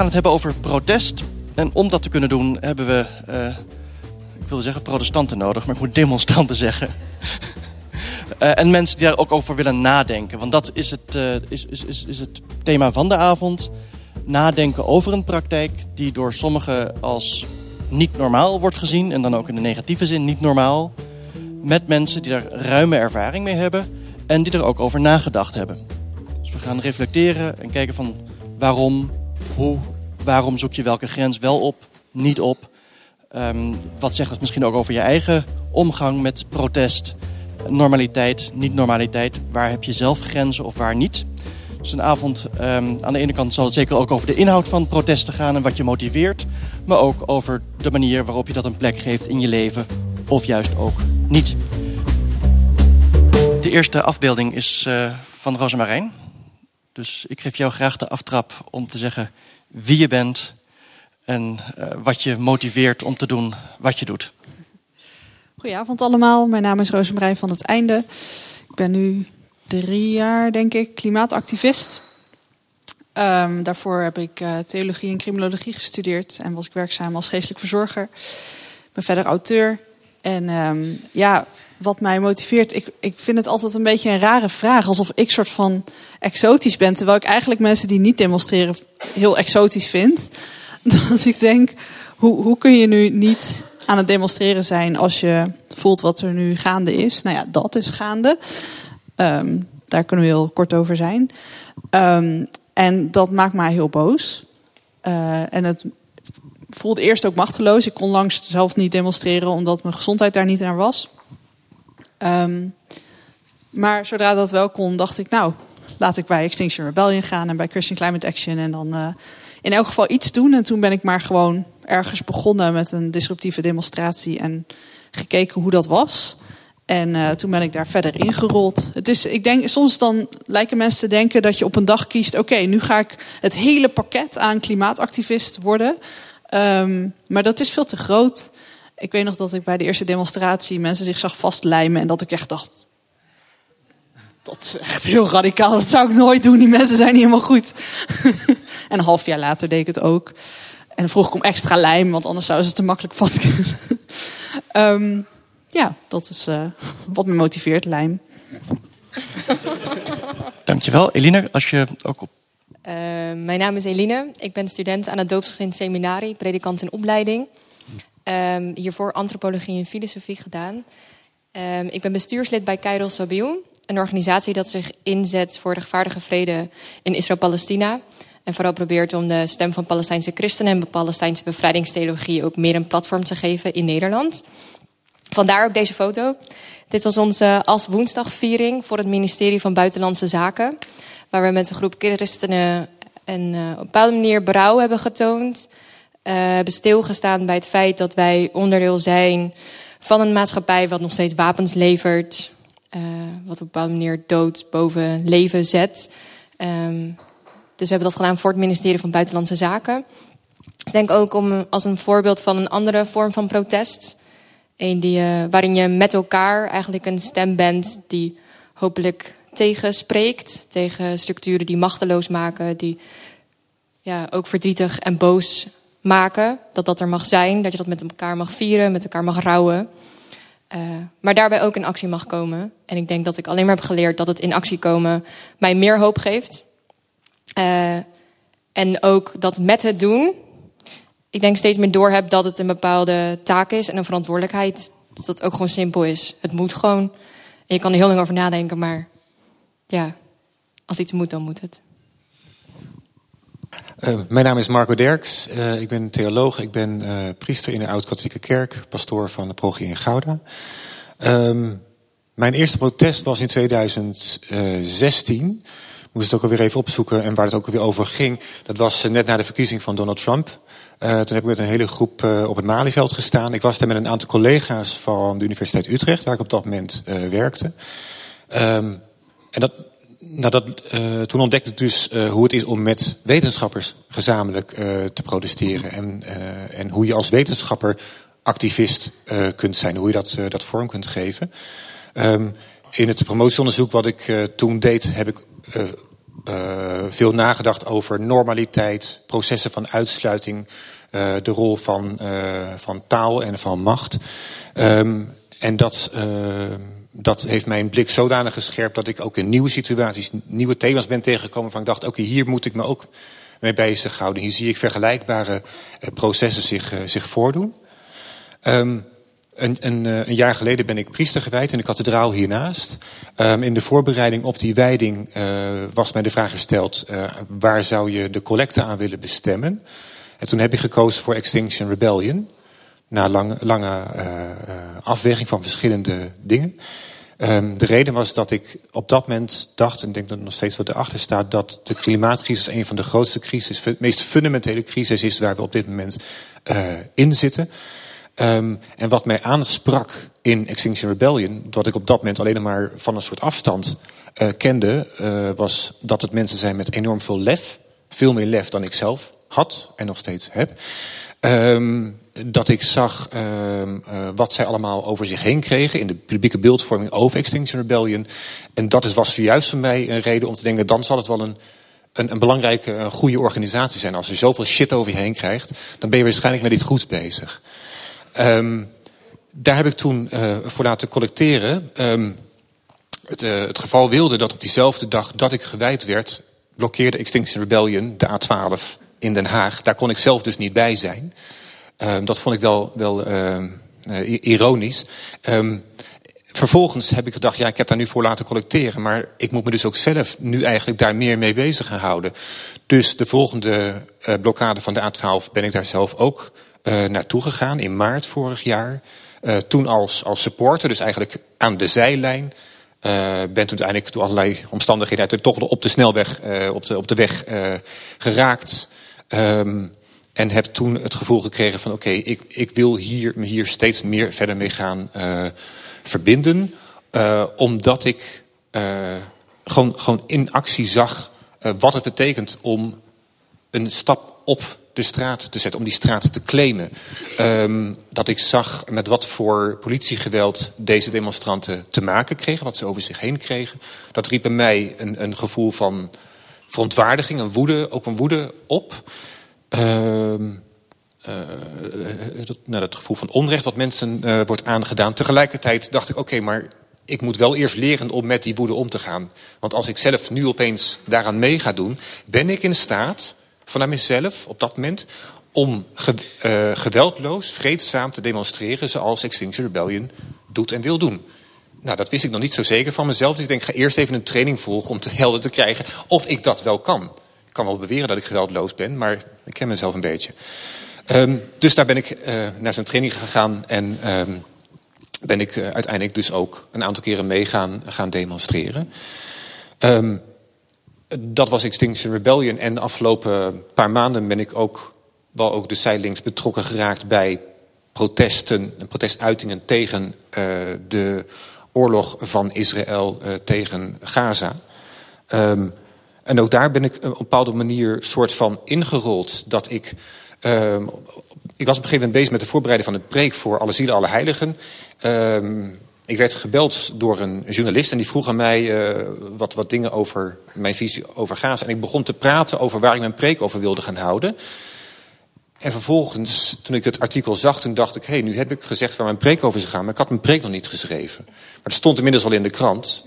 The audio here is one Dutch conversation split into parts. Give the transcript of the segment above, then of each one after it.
gaan het hebben over protest. En om dat te kunnen doen hebben we, uh, ik wilde zeggen protestanten nodig, maar ik moet demonstranten zeggen. uh, en mensen die daar ook over willen nadenken. Want dat is het, uh, is, is, is, is het thema van de avond. Nadenken over een praktijk die door sommigen als niet normaal wordt gezien. En dan ook in de negatieve zin niet normaal. Met mensen die daar ruime ervaring mee hebben. En die er ook over nagedacht hebben. Dus we gaan reflecteren en kijken van waarom, waarom zoek je welke grens wel op, niet op. Um, wat zegt het misschien ook over je eigen omgang met protest, normaliteit, niet-normaliteit. Waar heb je zelf grenzen of waar niet? Dus een avond, um, aan de ene kant zal het zeker ook over de inhoud van protesten gaan en wat je motiveert. Maar ook over de manier waarop je dat een plek geeft in je leven of juist ook niet. De eerste afbeelding is uh, van Rosemarijn. Dus ik geef jou graag de aftrap om te zeggen wie je bent en uh, wat je motiveert om te doen wat je doet. Goedenavond allemaal, mijn naam is Rosemarijn van het Einde. Ik ben nu drie jaar, denk ik, klimaatactivist. Um, daarvoor heb ik uh, theologie en criminologie gestudeerd en was ik werkzaam als geestelijk verzorger. Ik ben verder auteur. En um, ja, wat mij motiveert, ik, ik vind het altijd een beetje een rare vraag. Alsof ik soort van exotisch ben. Terwijl ik eigenlijk mensen die niet demonstreren heel exotisch vind. Dat ik denk, hoe, hoe kun je nu niet aan het demonstreren zijn als je voelt wat er nu gaande is? Nou ja, dat is gaande. Um, daar kunnen we heel kort over zijn. Um, en dat maakt mij heel boos. Uh, en het voelde eerst ook machteloos. Ik kon langs zelf niet demonstreren omdat mijn gezondheid daar niet naar was. Um, maar zodra dat wel kon, dacht ik, nou, laat ik bij Extinction Rebellion gaan en bij Christian Climate Action. En dan uh, in elk geval iets doen. En toen ben ik maar gewoon ergens begonnen met een disruptieve demonstratie en gekeken hoe dat was. En uh, toen ben ik daar verder ingerold. Het is, ik denk, soms dan lijken mensen te denken dat je op een dag kiest: oké, nu ga ik het hele pakket aan klimaatactivist worden. Um, maar dat is veel te groot. Ik weet nog dat ik bij de eerste demonstratie mensen zich zag vastlijmen en dat ik echt dacht. Dat is echt heel radicaal. Dat zou ik nooit doen. Die mensen zijn niet helemaal goed. en een half jaar later deed ik het ook. En dan vroeg ik om extra lijm, want anders zouden ze te makkelijk vast kunnen. um, ja, dat is uh, wat me motiveert, lijm. Dankjewel. Eline, als je ook op. Uh, mijn naam is Eline. Ik ben student aan het Doopsgezind Seminarie, predikant in opleiding. Um, hiervoor antropologie en filosofie gedaan. Um, ik ben bestuurslid bij Kairos Sabiun, een organisatie dat zich inzet voor de rechtvaardige vrede in Israël-Palestina. En vooral probeert om de stem van Palestijnse christenen en Palestijnse bevrijdingstheologie ook meer een platform te geven in Nederland. Vandaar ook deze foto. Dit was onze als woensdagviering voor het ministerie van Buitenlandse Zaken. Waar we met een groep christenen en, uh, op een bepaalde manier berouw hebben getoond. Uh, hebben stilgestaan bij het feit dat wij onderdeel zijn van een maatschappij wat nog steeds wapens levert. Uh, wat op een bepaalde manier dood boven leven zet. Um, dus we hebben dat gedaan voor het ministerie van Buitenlandse Zaken. Ik denk ook om als een voorbeeld van een andere vorm van protest. Een die, uh, waarin je met elkaar eigenlijk een stem bent die hopelijk tegenspreekt. Tegen structuren die machteloos maken, die ja, ook verdrietig en boos maken. Dat dat er mag zijn, dat je dat met elkaar mag vieren, met elkaar mag rouwen. Uh, maar daarbij ook in actie mag komen. En ik denk dat ik alleen maar heb geleerd dat het in actie komen mij meer hoop geeft. Uh, en ook dat met het doen, ik denk steeds meer door heb dat het een bepaalde taak is en een verantwoordelijkheid. Dat dat ook gewoon simpel is. Het moet gewoon. En je kan er heel lang over nadenken, maar ja, als iets moet, dan moet het. Uh, mijn naam is Marco Derks. Uh, ik ben theoloog. Ik ben uh, priester in de Oud-Katholieke Kerk. Pastoor van de progie in Gouda. Um, mijn eerste protest was in 2016. Moest het ook alweer even opzoeken. En waar het ook alweer over ging. Dat was net na de verkiezing van Donald Trump. toen heb ik met een hele groep op het Malieveld gestaan. Ik was daar met een aantal collega's van de Universiteit Utrecht. Waar ik op dat moment werkte. Um, en dat, nou dat, uh, toen ontdekte ik dus uh, hoe het is om met wetenschappers gezamenlijk uh, te protesteren. En, en hoe je als wetenschapper activist kunt zijn. Hoe je dat, dat vorm kunt geven. Um, in het promotieonderzoek wat ik toen deed, heb ik veel nagedacht over normaliteit, processen van uitsluiting, de rol van, van taal en van macht. Um, en dat, dat heeft mijn blik zodanig gescherpt dat ik ook in nieuwe situaties, nieuwe thema's ben tegengekomen. Van ik dacht, oké, hier moet ik me ook mee bezighouden. Hier zie ik vergelijkbare processen zich, zich voordoen. Um, een, een, eh, een, jaar geleden ben ik priester gewijd in de kathedraal hiernaast. Um, in de voorbereiding op die wijding was mij de vraag gesteld... Waar zou je de collecte aan willen bestemmen? En toen heb ik gekozen voor Extinction Rebellion. Na lange, lange afweging van verschillende dingen. Um, de reden was dat ik op dat moment dacht, en ik denk dat er nog steeds wat erachter staat... dat de klimaatcrisis een van de grootste crisis, de meest fundamentele crisis is... waar we op dit moment in zitten... Um, en wat mij aansprak in Extinction Rebellion, wat ik op dat moment alleen maar van een soort afstand uh, kende, uh, was dat het mensen zijn met enorm veel lef. Veel meer lef dan ik zelf had en nog steeds heb. Um, dat ik zag um, uh, wat zij allemaal over zich heen kregen in de publieke beeldvorming over Extinction Rebellion. En dat was zojuist voor mij een reden om te denken, dan zal het wel een, een, een belangrijke, een goede organisatie zijn. Als je zoveel shit over je heen krijgt, dan ben je waarschijnlijk met iets goeds bezig. Um, daar heb ik toen uh, voor laten collecteren. Um, het, uh, het, geval wilde dat op diezelfde dag dat ik gewijd werd... blokkeerde Extinction Rebellion de A12 in Den Haag. Daar kon ik zelf dus niet bij zijn. Um, dat vond ik wel, wel uh, ironisch. vervolgens heb ik gedacht, ja, ik heb daar nu voor laten collecteren... maar ik moet me dus ook zelf nu eigenlijk daar meer mee bezig gaan houden. Dus de volgende blokkade van de A12 ben ik daar zelf ook uh, naartoe gegaan in maart vorig jaar. Toen als, als supporter, dus eigenlijk aan de zijlijn. Uh, ben toen uiteindelijk door allerlei omstandigheden toch op de snelweg, op, de, op de weg geraakt. Um, en heb toen het gevoel gekregen van oké, ik, ik wil hier, me hier steeds meer verder mee gaan verbinden. omdat ik gewoon, gewoon in actie zag wat het betekent om een stap op de straat te zetten, om die straat te claimen. Um, dat ik zag met wat voor politiegeweld deze demonstranten te maken kregen, wat ze over zich heen kregen. Dat riep bij mij een, een gevoel van verontwaardiging, een woede, ook een woede op. Um, uh, dat, nou, dat gevoel van onrecht wat mensen uh, wordt aangedaan. Tegelijkertijd dacht ik, oké, maar ik moet wel eerst leren om met die woede om te gaan. Want als ik zelf nu opeens daaraan mee ga doen, ben ik in staat vanuit mezelf op dat moment om ge, uh, geweldloos, vreedzaam te demonstreren zoals Extinction Rebellion doet en wil doen. Nou, dat wist ik nog niet zo zeker van mezelf. Dus ik denk, ik ga eerst even een training volgen om te helder te krijgen of ik dat wel kan. Kan wel beweren dat ik geweldloos ben, maar ik ken mezelf een beetje. Um, dus daar ben ik uh, naar zo'n training gegaan en um, ben ik uh, uiteindelijk dus ook een aantal keren mee gaan, demonstreren. Um, dat was Extinction Rebellion. En de afgelopen paar maanden ben ik ook wel ook de zijlings betrokken geraakt bij protesten en protestuitingen tegen uh, de oorlog van Israël tegen Gaza. En ook daar ben ik op een bepaalde manier soort van ingerold. Dat ik. Um, ik was op een gegeven moment bezig met de voorbereiding van de preek voor alle zielen, alle heiligen. Um, ik werd gebeld door een journalist en die vroeg aan mij uh, wat, wat dingen over mijn visie over Gaza. En ik begon te praten over waar ik mijn preek over wilde gaan houden. En vervolgens, toen ik het artikel zag, toen dacht ik... hé, hey, nu heb ik gezegd waar mijn preek over zou gaan... maar ik had mijn preek nog niet geschreven. Maar het stond inmiddels al in de krant.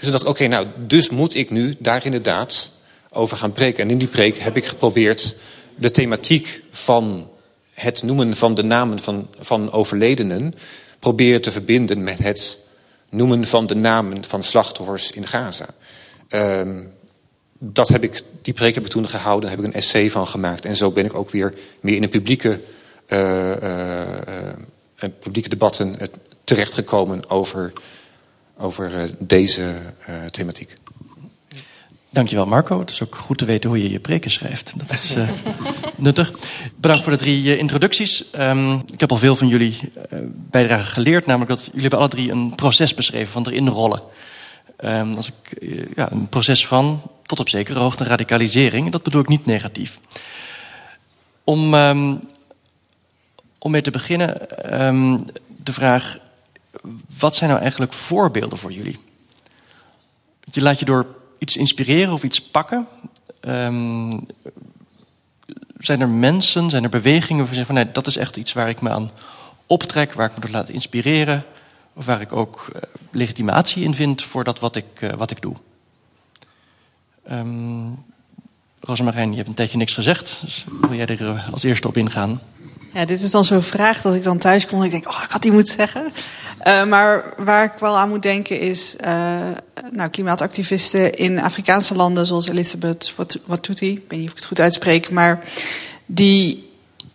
Dus toen dacht ik, oké, nou, dus moet ik nu daar inderdaad over gaan preken. En in die preek heb ik geprobeerd de thematiek van het noemen van de namen van, van overledenen proberen te verbinden met het noemen van de namen van slachtoffers in Gaza. Um, dat heb ik, die preek heb ik toen gehouden, daar heb ik een essay van gemaakt. En zo ben ik ook weer meer in een publieke, uh, publieke debatten terechtgekomen over, over deze thematiek. Dankjewel Marco. Het is ook goed te weten hoe je je preken schrijft. Dat is uh, nuttig. Bedankt voor de drie introducties. Um, ik heb al veel van jullie bijdragen geleerd. Namelijk dat jullie hebben alle drie een proces beschreven van erin rollen. Um, als ik, ja, een proces van, tot op zekere hoogte, radicalisering. Dat bedoel ik niet negatief. Om, um, om mee te beginnen, de vraag... Wat zijn nou eigenlijk voorbeelden voor jullie? Je laat je door iets inspireren of iets pakken? Ehm, zijn er mensen, zijn er bewegingen waarvan je zegt van nee, dat is echt iets waar ik me aan optrek, waar ik me door laat inspireren, of waar ik ook uh, legitimatie in vind voor dat wat ik, uh, wat ik doe? Um, Rosemarijn, je hebt een tijdje niks gezegd, dus wil jij er eh, als eerste op ingaan? Ja, dit is dan zo'n vraag dat ik dan thuis kom en ik denk, oh, ik had die moeten zeggen. Uh, maar waar ik wel aan moet denken is, uh, nou, klimaatactivisten in Afrikaanse landen zoals Elizabeth Watuti, ik weet niet of ik het goed uitspreek, maar die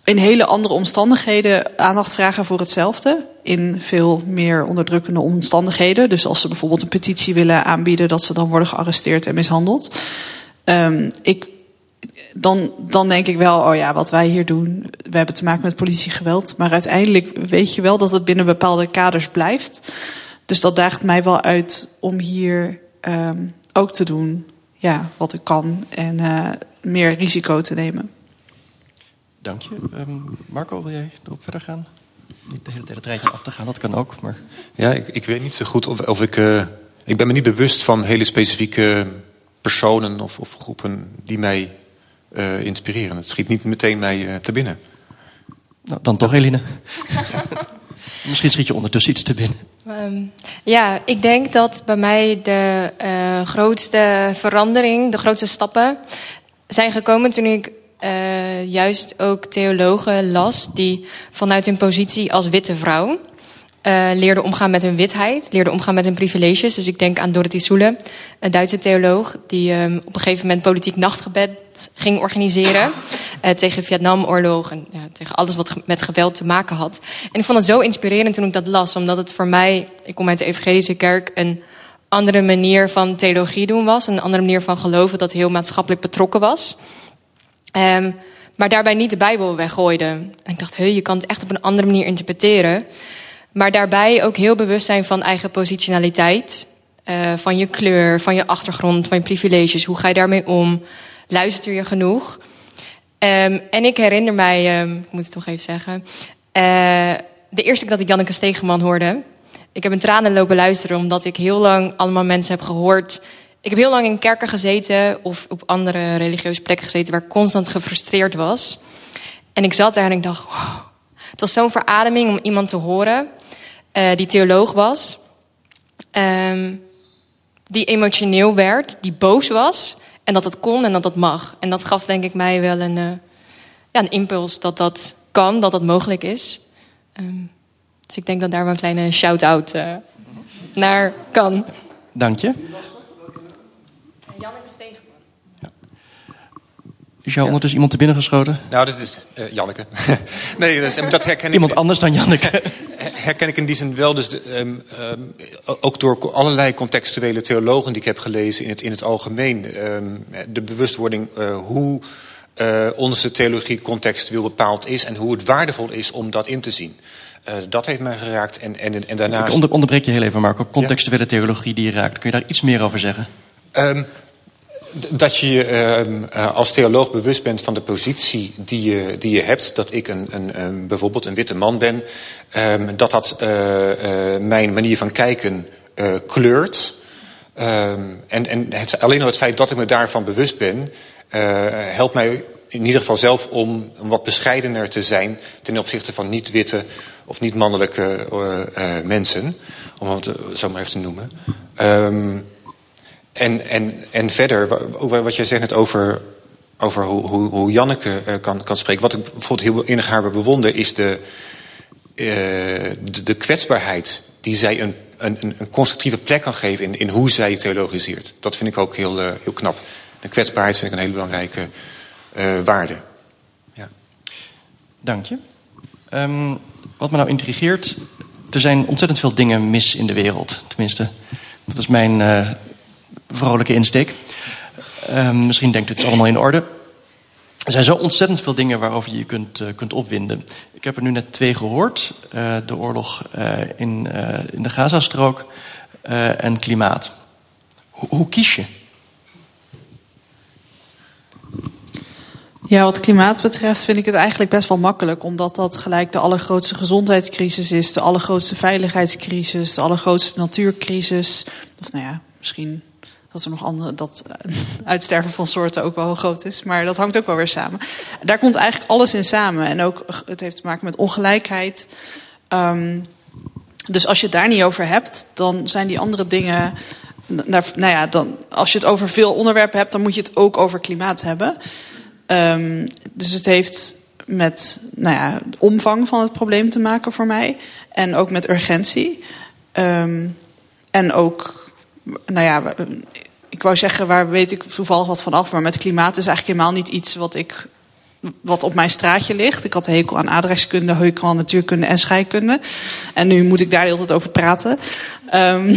in hele andere omstandigheden aandacht vragen voor hetzelfde. In veel meer onderdrukkende omstandigheden. Dus als ze bijvoorbeeld een petitie willen aanbieden, dat ze dan worden gearresteerd en mishandeld. Um, ik dan, dan denk ik wel, oh ja, wat wij hier doen, we hebben te maken met politiegeweld. Maar uiteindelijk weet je wel dat het binnen bepaalde kaders blijft. Dus dat daagt mij wel uit om hier um, ook te doen ja, wat ik kan en uh, meer risico te nemen. Dank je. Um, Marco, wil jij erop verder gaan? Niet de hele tijd het rijtje af te gaan, dat kan ook. Maar... Ja, ik, ik weet niet zo goed of, of ik. Uh, ik ben me niet bewust van hele specifieke personen of, of groepen die mij uh, inspireren. Het schiet niet meteen mij uh, te binnen. Nou, dan toch, Eline. Misschien schiet je ondertussen iets te binnen. Um, ja, ik denk dat bij mij de uh, grootste verandering, de grootste stappen zijn gekomen toen ik juist ook theologen las die vanuit hun positie als witte vrouw uh, leerde omgaan met hun witheid, leerde omgaan met hun privileges. Dus ik denk aan Dorothy Soele, een Duitse theoloog, die um, op een gegeven moment politiek nachtgebed ging organiseren uh, tegen Vietnamoorlog en ja, tegen alles wat met geweld te maken had. En ik vond het zo inspirerend toen ik dat las, omdat het voor mij, ik kom uit de evangelische kerk, een andere manier van theologie doen was, een andere manier van geloven dat heel maatschappelijk betrokken was. Um, maar daarbij niet de Bijbel weggooide. En ik dacht, hé, je kan het echt op een andere manier interpreteren. Maar daarbij ook heel bewust zijn van eigen positionaliteit. Uh, van je kleur, van je achtergrond, van je privileges. Hoe ga je daarmee om? Luister je genoeg? Um, en ik herinner mij, um, ik moet het toch even zeggen... Uh, de eerste keer dat ik Janneke Stegeman hoorde... Ik heb in tranen lopen luisteren omdat ik heel lang allemaal mensen heb gehoord... Ik heb heel lang in kerken gezeten of op andere religieuze plekken gezeten... waar ik constant gefrustreerd was. En ik zat daar en ik dacht... Het was zo'n verademing om iemand te horen uh, die theoloog was. Um, die emotioneel werd, die boos was. En dat het kon en dat dat mag. En dat gaf denk ik mij wel een, uh, ja, een impuls dat dat kan, dat dat mogelijk is. Um, dus ik denk dat daar wel een kleine shout-out uh, naar kan. Dank je. Is jou ondertussen iemand te binnen geschoten? Nou, dat is uh, Janneke. nee, dat, is, dat herken ik. Iemand anders dan Janneke? herken ik in die zin wel. Dus de, um, um, ook door allerlei contextuele theologen die ik heb gelezen in het, in het algemeen. Um, de bewustwording uh, hoe uh, onze theologie contextueel bepaald is en hoe het waardevol is om dat in te zien. Uh, dat heeft mij geraakt. En, en, en daarnaast... Ik onder, onderbreek je heel even, Marco. Contextuele ja? theologie die je raakt. Kun je daar iets meer over zeggen? Um, dat je uh, als theoloog bewust bent van de positie die je, die je hebt. Dat ik een, een, bijvoorbeeld een witte man ben. Um, dat dat uh, uh, mijn manier van kijken kleurt. Um, en en het, alleen al het feit dat ik me daarvan bewust ben... helpt mij in ieder geval zelf om wat bescheidener te zijn... ten opzichte van niet-witte of niet-mannelijke mensen. Om het zo maar even te noemen. Um, en, en, en verder, wat jij zegt net over, over hoe, hoe, hoe Janneke uh, kan, kan spreken. Wat ik bijvoorbeeld heel innig haar bewonder is de, uh, de, de, kwetsbaarheid die zij een, een, een constructieve plek kan geven in, in hoe zij theologiseert. Dat vind ik ook heel, uh, heel knap. De kwetsbaarheid vind ik een hele belangrijke waarde. Ja. Dank je. Um, wat me nou intrigeert, er zijn ontzettend veel dingen mis in de wereld. Tenminste, dat is mijn vrolijke insteek. Uh, misschien denkt het is allemaal in orde. Er zijn zo ontzettend veel dingen waarover je je kunt, uh, kunt opwinden. Ik heb er nu net twee gehoord. Uh, de oorlog uh, in, in de Gazastrook en klimaat. Ho hoe kies je? Ja, wat klimaat betreft vind ik het eigenlijk best wel makkelijk. Omdat dat gelijk de allergrootste gezondheidscrisis is. De allergrootste veiligheidscrisis. De allergrootste natuurcrisis. Of nou ja, misschien dat er nog andere, dat uitsterven van soorten ook wel groot is. Maar dat hangt ook wel weer samen. Daar komt eigenlijk alles in samen. En ook het heeft te maken met ongelijkheid. Um, dus als je het daar niet over hebt, dan zijn die andere dingen. Nou ja, dan, als je het over veel onderwerpen hebt, dan moet je het ook over klimaat hebben. Um, dus het heeft met nou ja, de omvang van het probleem te maken voor mij. En ook met urgentie. Um, en ook, nou ja, ik wou zeggen, waar weet ik toevallig wat van af. Maar met klimaat is eigenlijk helemaal niet iets wat ik wat op mijn straatje ligt. Ik had hekel aan aardrijkskunde, hekel natuurkunde en scheikunde. En nu moet ik daar de hele tijd over praten. Um,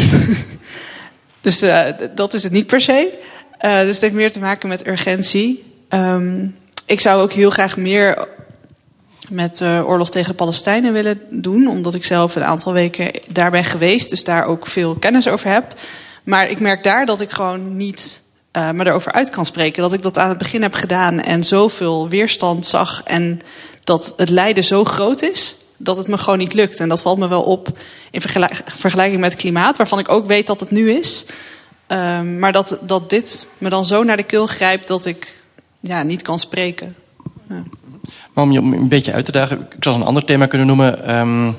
dus uh, dat is het niet per se. Uh, dus het heeft meer te maken met urgentie. Um, ik zou ook heel graag meer met uh, oorlog tegen Palestijnen willen doen. Omdat ik zelf een aantal weken daar ben geweest. Dus daar ook veel kennis over heb. Maar ik merk daar dat ik gewoon niet uh, me erover uit kan spreken. Dat ik dat aan het begin heb gedaan en zoveel weerstand zag. En dat het lijden zo groot is dat het me gewoon niet lukt. En dat valt me wel op in vergelijking met het klimaat, waarvan ik ook weet dat het nu is. Uh, maar dat, dat dit me dan zo naar de keel grijpt dat ik ja, niet kan spreken. Ja. Maar om je een beetje uit te dagen, ik zou een ander thema kunnen noemen: um,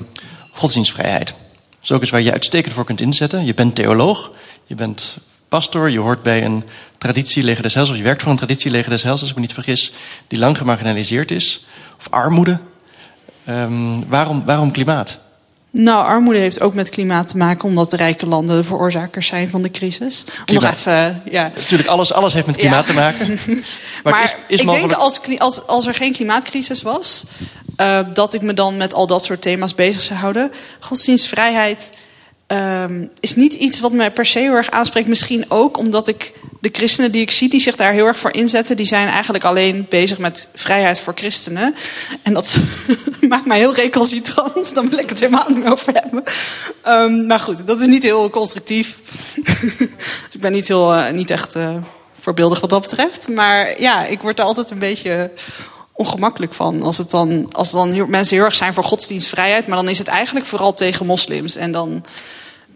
godsdienstvrijheid. Dat is ook iets waar je uitstekend voor kunt inzetten. Je bent theoloog, je bent pastor, je hoort bij een traditieleger des Heils, of je werkt voor een traditieleger des Heils, als ik me niet vergis, die lang gemarginaliseerd is. Of armoede. Um, waarom, waarom klimaat? Nou, armoede heeft ook met klimaat te maken, omdat de rijke landen de veroorzakers zijn van de crisis. Om nog even, ja. Natuurlijk, alles, alles heeft met klimaat ja. te maken. maar, maar is, is ik mogelijk... denk als, als, als er geen klimaatcrisis was, uh, dat ik me dan met al dat soort thema's bezig zou houden. Godsdienstvrijheid um, is niet iets wat me per se heel erg aanspreekt. Misschien ook omdat ik de christenen die ik zie, die zich daar heel erg voor inzetten, die zijn eigenlijk alleen bezig met vrijheid voor christenen. En dat maakt mij heel recalcitrant. Dan wil ik het helemaal niet meer over hebben. Um, maar goed, dat is niet heel constructief. dus ik ben niet, heel, uh, niet echt uh, voorbeeldig wat dat betreft. Maar ja, ik word er altijd een beetje ongemakkelijk van. Als, het dan, als dan mensen heel erg zijn voor godsdienstvrijheid, maar dan is het eigenlijk vooral tegen moslims. En dan,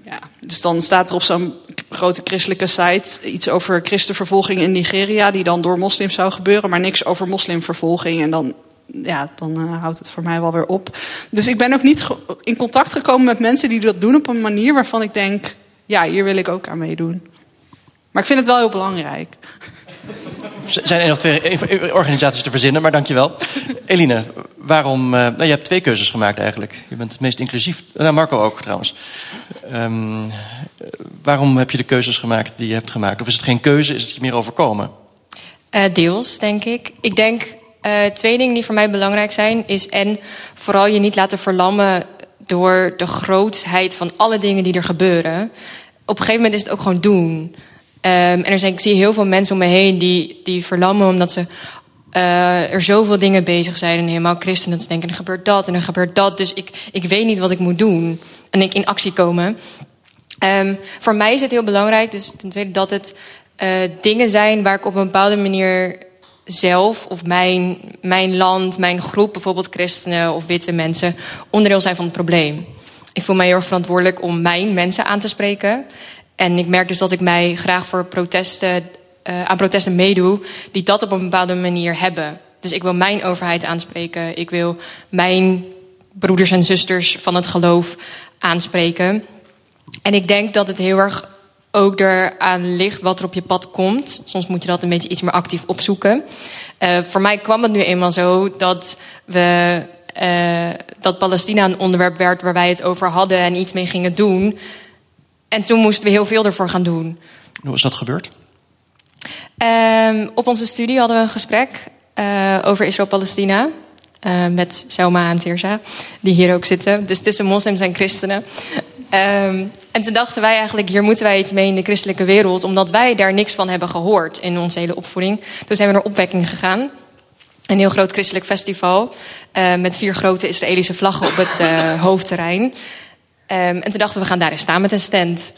ja, dus dan staat er op zo'n grote christelijke site iets over christenvervolging in Nigeria, die dan door moslims zou gebeuren, maar niks over moslimvervolging. En dan, ja, dan uh, houdt het voor mij wel weer op. Dus ik ben ook niet in contact gekomen met mensen die dat doen op een manier waarvan ik denk, ja, hier wil ik ook aan meedoen. Maar ik vind het wel heel belangrijk. Zijn één of twee organisaties te verzinnen, maar dankjewel. Eline, waarom... Uh, nou, je hebt twee keuzes gemaakt eigenlijk. Je bent het meest inclusief. Nou, Marco ook trouwens. Um, waarom heb je de keuzes gemaakt die je hebt gemaakt? Of is het geen keuze, is het je meer overkomen? Uh, deels, denk ik. Ik denk uh, twee dingen die voor mij belangrijk zijn... is en vooral je niet laten verlammen door de grootheid van alle dingen die er gebeuren. Op een gegeven moment is het ook gewoon doen... Um, en er zijn, ik zie heel veel mensen om me heen die, die verlammen omdat ze uh, er zoveel dingen bezig zijn. En helemaal christenen te denken, er gebeurt dat en er gebeurt dat. Dus ik, ik weet niet wat ik moet doen. En ik in actie komen. Um, voor mij is het heel belangrijk, dus ten tweede dat het uh, dingen zijn waar ik op een bepaalde manier zelf of mijn, mijn land, mijn groep, bijvoorbeeld christenen of witte mensen, onderdeel zijn van het probleem. Ik voel mij heel erg verantwoordelijk om mijn mensen aan te spreken. En ik merk dus dat ik mij graag voor protesten, uh, aan protesten meedoe die dat op een bepaalde manier hebben. Dus ik wil mijn overheid aanspreken. Ik wil mijn broeders en zusters van het geloof aanspreken. En ik denk dat het heel erg ook eraan ligt wat er op je pad komt. Soms moet je dat een beetje iets meer actief opzoeken. Uh, voor mij kwam het nu eenmaal zo dat we. Uh, dat Palestina een onderwerp werd waar wij het over hadden en iets mee gingen doen. En toen moesten we heel veel ervoor gaan doen. Hoe is dat gebeurd? Um, op onze studie hadden we een gesprek uh, over Israël-Palestina. Uh, met Selma en Tirza, die hier ook zitten. Dus tussen moslims en christenen. Um, en toen dachten wij eigenlijk, hier moeten wij iets mee in de christelijke wereld. Omdat wij daar niks van hebben gehoord in onze hele opvoeding. Toen zijn we naar opwekking gegaan. Een heel groot christelijk festival. Uh, met vier grote Israëlische vlaggen op het hoofdterrein. Um, en toen dachten we, we gaan daar staan met een stand.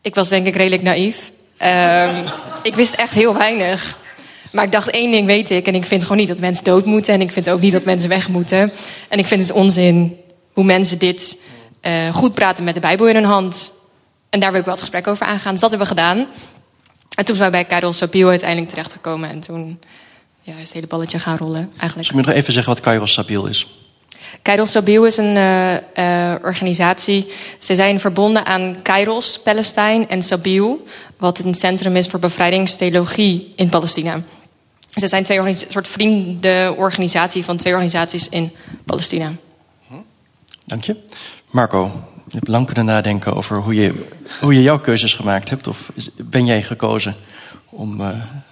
Ik was denk ik redelijk naïef. Um, ik wist echt heel weinig. Maar ik dacht, één ding weet ik. En ik vind gewoon niet dat mensen dood moeten. En ik vind ook niet dat mensen weg moeten. En ik vind het onzin hoe mensen dit uh, goed praten met de Bijbel in hun hand. En daar wil ik wel het gesprek over aangaan. Dus dat hebben we gedaan. En toen zijn wij bij Kairos Sabiel uiteindelijk terechtgekomen. En toen ja, is het hele balletje gaan rollen, eigenlijk. Dus je moet nog even zeggen wat Kairos Sabiel is. Kairos Sabiel is een uh, uh, organisatie. Ze zijn verbonden aan Kairos, Palestijn, en Sabiel, wat een centrum is voor bevrijdingstheologie in Palestina. Ze zijn twee een soort vriendenorganisatie van twee organisaties in Palestina. Dank je. Marco, je hebt lang kunnen nadenken over hoe je, hoe je jouw keuzes gemaakt hebt. Of ben jij gekozen om. Uh,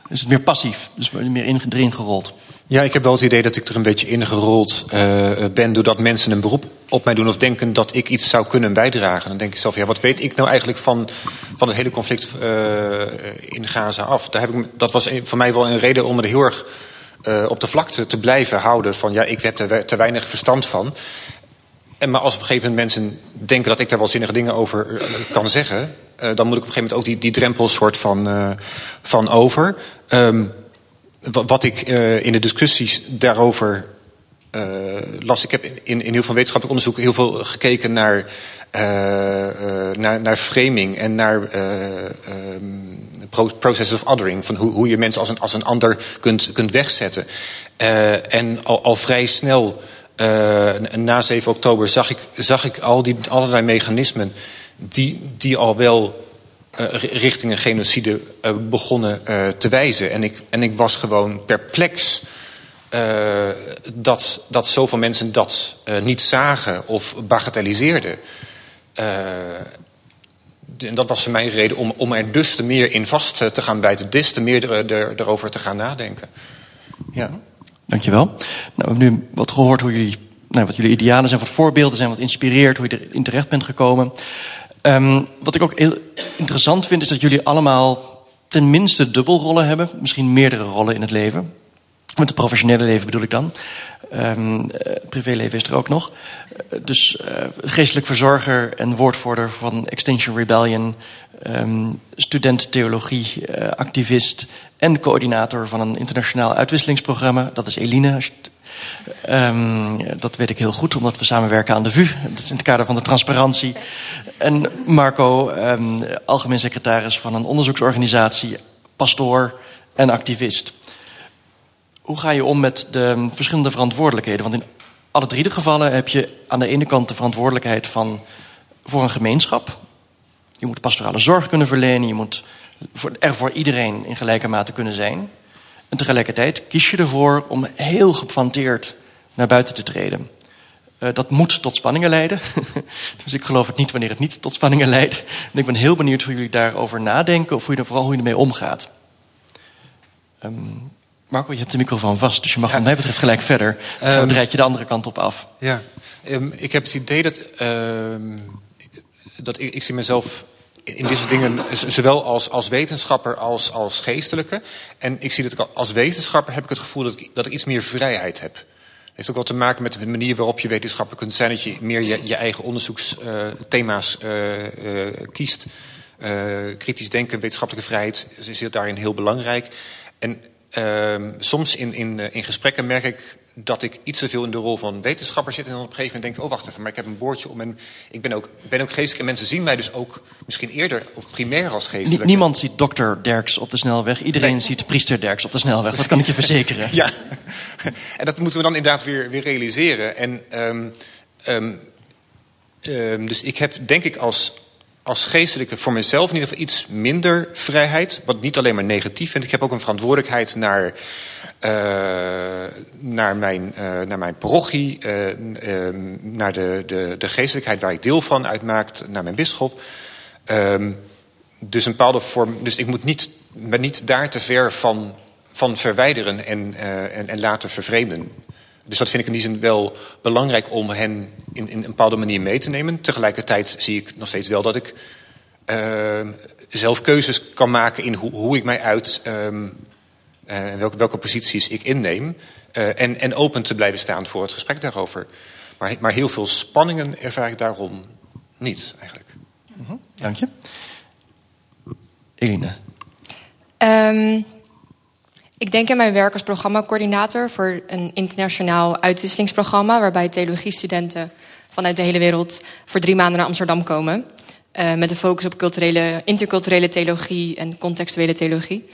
is het meer passief? Dus meer in, gerold? Ja, ik heb wel het idee dat ik er een beetje ingerold uh, ben... doordat mensen een beroep op mij doen of denken dat ik iets zou kunnen bijdragen. Dan denk ik zelf, ja, wat weet ik nou eigenlijk van, van het hele conflict uh, in Gaza af? Daar heb ik, dat was voor mij wel een reden om er heel erg uh, op de vlakte te blijven houden. Van ja, ik heb er te weinig verstand van. En maar als op een gegeven moment mensen denken dat ik daar wel zinnige dingen over kan zeggen... dan moet ik op een gegeven moment ook die, die drempel soort van, van over... Um, wat ik uh, in de discussies daarover uh, las. Ik heb in, in heel veel wetenschappelijk onderzoek heel veel gekeken naar, uh, naar, naar framing en naar um, process of othering. Van hoe, hoe je mensen als een, als een ander kunt, kunt wegzetten. en al, al vrij snel, na 7 oktober, zag ik, zag ik al die allerlei mechanismen die, die al wel richting een genocide uh, begonnen uh, te wijzen. En ik, en ik was gewoon perplex dat, dat zoveel mensen dat niet zagen of bagatelliseerden. en dat was voor mij een reden om, om er dus te meer in vast te gaan bijten. Des te meer er, er, erover te gaan nadenken. Ja. Dankjewel. Nou, we hebben nu wat gehoord hoe jullie, nou, wat jullie idealen zijn, wat voorbeelden zijn, wat inspireert, hoe je erin terecht bent gekomen. Um, wat ik ook heel interessant vind, is dat jullie allemaal tenminste dubbelrollen hebben. Misschien meerdere rollen in het leven. Met het professionele leven bedoel ik dan. Um, privéleven is er ook nog. Uh, dus uh, geestelijk verzorger en woordvoerder van Extinction Rebellion. Um, student theologie, activist en coördinator van een internationaal uitwisselingsprogramma. Dat is Eline, Um, dat weet ik heel goed, omdat we samenwerken aan de VU. Dat is in het kader van de transparantie. En Marco, um, algemeen secretaris van een onderzoeksorganisatie, pastoor en activist. Hoe ga je om met de verschillende verantwoordelijkheden? Want in alle drie de gevallen heb je aan de ene kant de verantwoordelijkheid van, voor een gemeenschap. Je moet pastorale zorg kunnen verlenen, je moet er voor iedereen in gelijke mate kunnen zijn. En tegelijkertijd kies je ervoor om heel gepanteerd naar buiten te treden. Uh, dat moet tot spanningen leiden. dus ik geloof het niet wanneer het niet tot spanningen leidt. En ik ben heel benieuwd hoe jullie daarover nadenken... of hoe je, vooral hoe je ermee omgaat. Um, Marco, je hebt de microfoon vast, dus je mag ja. wat mij betreft gelijk verder. Dan um, rijd je de andere kant op af. Ja, um, ik heb het idee dat... dat ik, ik zie mezelf in soort dingen, zowel als, als wetenschapper als als geestelijke. En ik zie dat ik als wetenschapper heb ik het gevoel dat ik, dat ik iets meer vrijheid heb. Het heeft ook wel te maken met de manier waarop je wetenschapper kunt zijn. Dat je meer je, je eigen onderzoeksthema's uh, uh, uh, kiest. kritisch denken, wetenschappelijke vrijheid is daarin heel belangrijk. En ehm, soms in, in, in gesprekken merk ik dat ik iets te veel in de rol van wetenschapper zit... en dan op een gegeven moment denk oh wacht even, maar ik heb een boordje om... en ik ben ook, ben ook geestelijk en mensen zien mij dus ook misschien eerder of primair als geestelijk. Niemand ziet dokter Derks op de snelweg. Iedereen nee. ziet priester Derks op de snelweg. Precies. Dat kan ik je verzekeren. Ja, en dat moeten we dan inderdaad weer, weer realiseren. En, um, um, um, dus ik heb denk ik als als geestelijke voor mezelf in ieder geval iets minder vrijheid. Wat niet alleen maar negatief vind. Ik heb ook een verantwoordelijkheid naar, uh, naar, mijn, uh, naar mijn parochie. Uh, naar de, de, de geestelijkheid waar ik deel van uitmaakt. Naar mijn bisschop. Um, dus een bepaalde vorm. Dus ik moet niet, me niet daar te ver van, van verwijderen en, en, en laten vervreemden. Dus dat vind ik in die zin wel belangrijk om hen in, in een bepaalde manier mee te nemen. Tegelijkertijd zie ik nog steeds wel dat ik uh, zelf keuzes kan maken in hoe, hoe ik mij uit, um, welke, welke posities ik inneem. Uh, en, en open te blijven staan voor het gesprek daarover. Maar, maar heel veel spanningen ervaar ik daarom niet, eigenlijk. -huh. Dank je. Eline. Um, ik denk in mijn werk als programmacoördinator voor een internationaal uitwisselingsprogramma, waarbij theologiestudenten vanuit de hele wereld voor drie maanden naar Amsterdam komen. Uh, met een focus op culturele, interculturele theologie en contextuele theologie.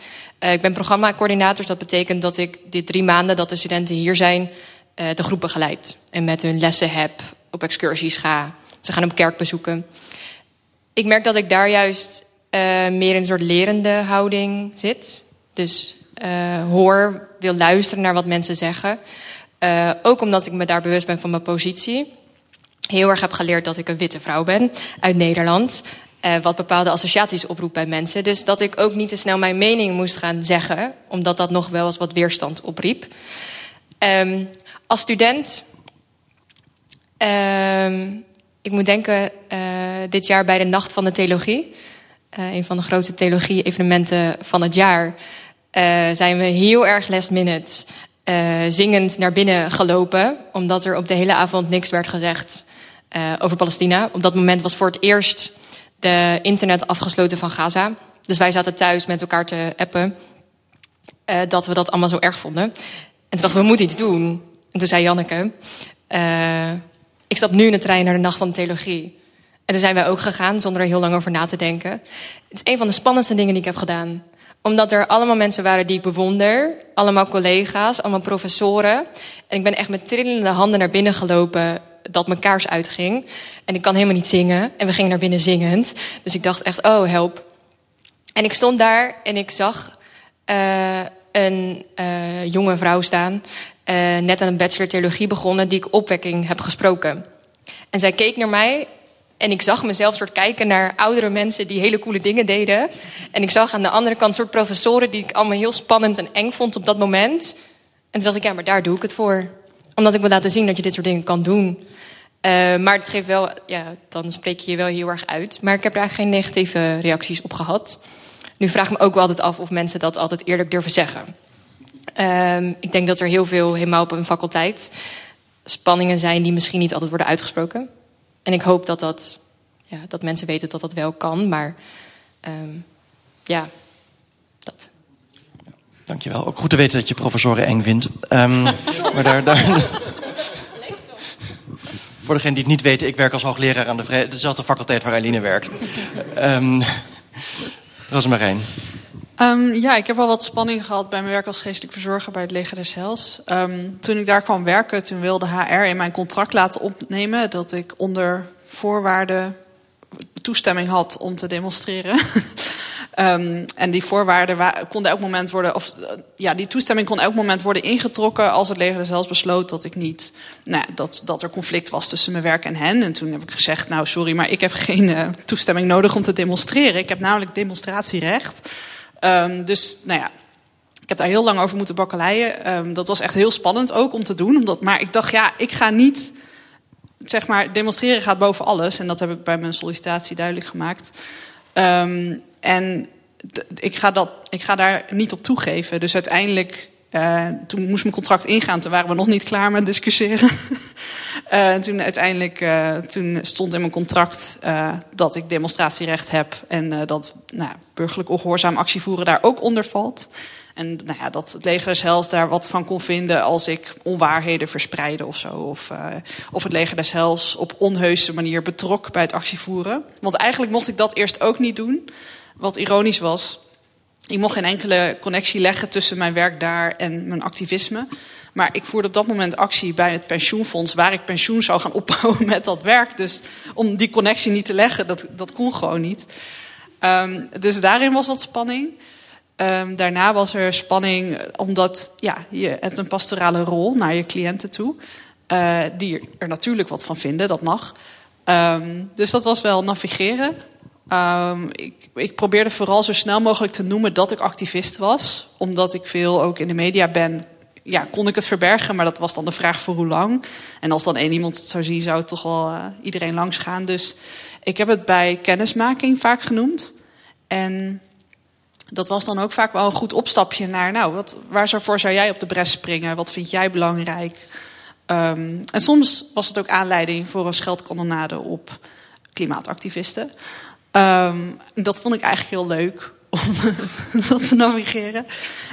Uh, ik ben programmacoördinator, dus dat betekent dat ik die drie maanden dat de studenten hier zijn, uh, de groep begeleid. En met hun lessen heb, op excursies ga. Ze gaan op kerkbezoeken. Ik merk dat ik daar juist meer in een soort lerende houding zit. Dus hoor, wil luisteren naar wat mensen zeggen. ook omdat ik me daar bewust ben van mijn positie heel erg heb geleerd dat ik een witte vrouw ben uit Nederland. Uh, wat bepaalde associaties oproept bij mensen. Dus dat ik ook niet te snel mijn mening moest gaan zeggen, omdat dat nog wel eens wat weerstand opriep. Um, als student, um, ik moet denken, uh, dit jaar bij de Nacht van de Theologie, uh, een van de grootste theologie-evenementen van het jaar, zijn we heel erg last minute zingend naar binnen gelopen, omdat er op de hele avond niks werd gezegd over Palestina. Op dat moment was voor het eerst de internet afgesloten van Gaza. Dus wij zaten thuis met elkaar te appen uh, dat we dat allemaal zo erg vonden. En toen dachten we, we moeten iets doen. En toen zei Janneke, uh, ik stap nu in de trein naar de Nacht van Theologie. En toen zijn wij ook gegaan, zonder er heel lang over na te denken. Het is een van de spannendste dingen die ik heb gedaan omdat er allemaal mensen waren die ik bewonder. Allemaal collega's, allemaal professoren. En ik ben echt met trillende handen naar binnen gelopen dat mijn kaars uitging. En ik kan helemaal niet zingen. En we gingen naar binnen zingend. Dus ik dacht echt, oh, help. En ik stond daar en ik zag uh, een uh, jonge vrouw staan. Uh, net aan een bachelor theologie begonnen, die ik opwekking heb gesproken. En zij keek naar mij en ik zag mezelf soort kijken naar oudere mensen die hele coole dingen deden. En ik zag aan de andere kant soort professoren die ik allemaal heel spannend en eng vond op dat moment. En toen dacht ik, ja, maar daar doe ik het voor omdat ik wil laten zien dat je dit soort dingen kan doen. Uh, maar het geeft wel, ja, dan spreek je je wel heel erg uit. Maar ik heb daar geen negatieve reacties op gehad. Nu vraag ik me ook wel altijd af of mensen dat altijd eerlijk durven zeggen. Uh, ik denk dat er heel veel, helemaal op een faculteit, spanningen zijn die misschien niet altijd worden uitgesproken. En ik hoop dat, dat, ja, dat mensen weten dat dat wel kan. Maar um, ja, dat. Dankjewel. Ook goed te weten dat je professoren eng vindt. Um, maar daar, daar... Voor degenen die het niet weten, ik werk als hoogleraar aan de dezelfde faculteit waar Eline werkt. Um, Rosemarijn. Um, ja, ik heb wel wat spanning gehad bij mijn werk als geestelijk verzorger bij het Leger des Heils. Um, toen ik daar kwam werken, toen wilde HR in mijn contract laten opnemen dat ik onder voorwaarden toestemming had om te demonstreren. Um, en die voorwaarden konden elk moment worden, of ja, die toestemming kon elk moment worden ingetrokken als het leger zelfs besloot dat ik niet, nou, dat, dat er conflict was tussen mijn werk en hen. En toen heb ik gezegd, nou sorry, maar ik heb geen uh, toestemming nodig om te demonstreren. Ik heb namelijk demonstratierecht. Um, dus, nou ja, ik heb daar heel lang over moeten bakkeleien. Um, dat was echt heel spannend ook om te doen. Omdat, maar ik dacht, ja, ik ga niet, zeg maar, demonstreren gaat boven alles. En dat heb ik bij mijn sollicitatie duidelijk gemaakt. Um, en ik ga, dat, ik ga daar niet op toegeven. Dus uiteindelijk, uh, toen moest mijn contract ingaan. Toen waren we nog niet klaar met discussiëren. uh, toen uiteindelijk uh, toen stond in mijn contract dat ik demonstratierecht heb. En dat nou, burgerlijk ongehoorzaam actievoeren daar ook onder valt. En nou ja, dat het leger des Hels daar wat van kon vinden als ik onwaarheden verspreidde of zo. Of, of het leger des Hels op onheuse manier betrok bij het actievoeren. Want eigenlijk mocht ik dat eerst ook niet doen. Wat ironisch was. Ik mocht geen enkele connectie leggen tussen mijn werk daar en mijn activisme. Maar ik voerde op dat moment actie bij het pensioenfonds... waar ik pensioen zou gaan opbouwen met dat werk. Dus om die connectie niet te leggen, dat, dat kon gewoon niet. Um, dus daarin was wat spanning. Um, daarna was er spanning omdat ja, je hebt een pastorale rol naar je cliënten toe. Uh, die er natuurlijk wat van vinden, dat mag. Um, dus dat was wel navigeren. Um, ik, ik, probeerde vooral zo snel mogelijk te noemen dat ik activist was. Omdat ik veel ook in de media ben, ja, kon ik het verbergen. Maar dat was dan de vraag voor hoe lang. En als dan één iemand het zou zien, zou het toch wel uh, iedereen langs gaan. Dus ik heb het bij kennismaking vaak genoemd. En dat was dan ook vaak wel een goed opstapje naar... nou, wat, waarvoor zou jij op de bres springen? Wat vind jij belangrijk? Um, en soms was het ook aanleiding voor een scheldkanonade op klimaatactivisten... Um, dat vond ik eigenlijk heel leuk. om dat te navigeren.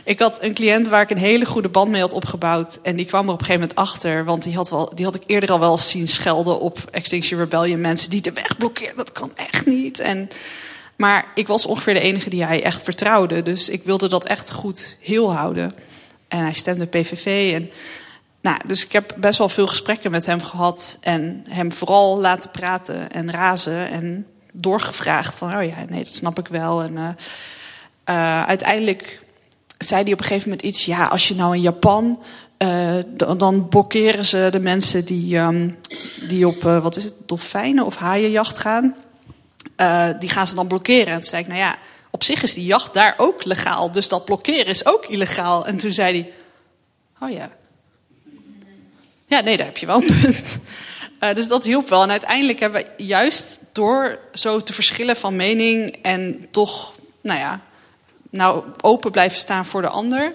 Ik had een cliënt waar ik een hele goede band mee had opgebouwd. En die kwam er op een gegeven moment achter. Want die had, wel, die had ik eerder al wel zien schelden op Extinction Rebellion. Mensen die de weg blokkeren, dat kan echt niet. En, maar ik was ongeveer de enige die hij echt vertrouwde. Dus ik wilde dat echt goed heel houden. En hij stemde PVV. En, nou, dus ik heb best wel veel gesprekken met hem gehad. En hem vooral laten praten en razen. En doorgevraagd van, oh ja, nee, dat snap ik wel. En uh, uh, uiteindelijk zei hij op een gegeven moment iets, ja, als je nou in Japan, uh, dan blokkeren ze de mensen die, um, die op, wat is het, dolfijnen of haaienjacht gaan. die gaan ze dan blokkeren. En toen zei ik, nou ja, op zich is die jacht daar ook legaal, dus dat blokkeren is ook illegaal. En toen zei hij, oh ja. Ja, nee, daar heb je wel een punt. Uh, dus dat hielp wel. En uiteindelijk hebben we juist door zo te verschillen van mening en toch, nou ja, nou open blijven staan voor de ander,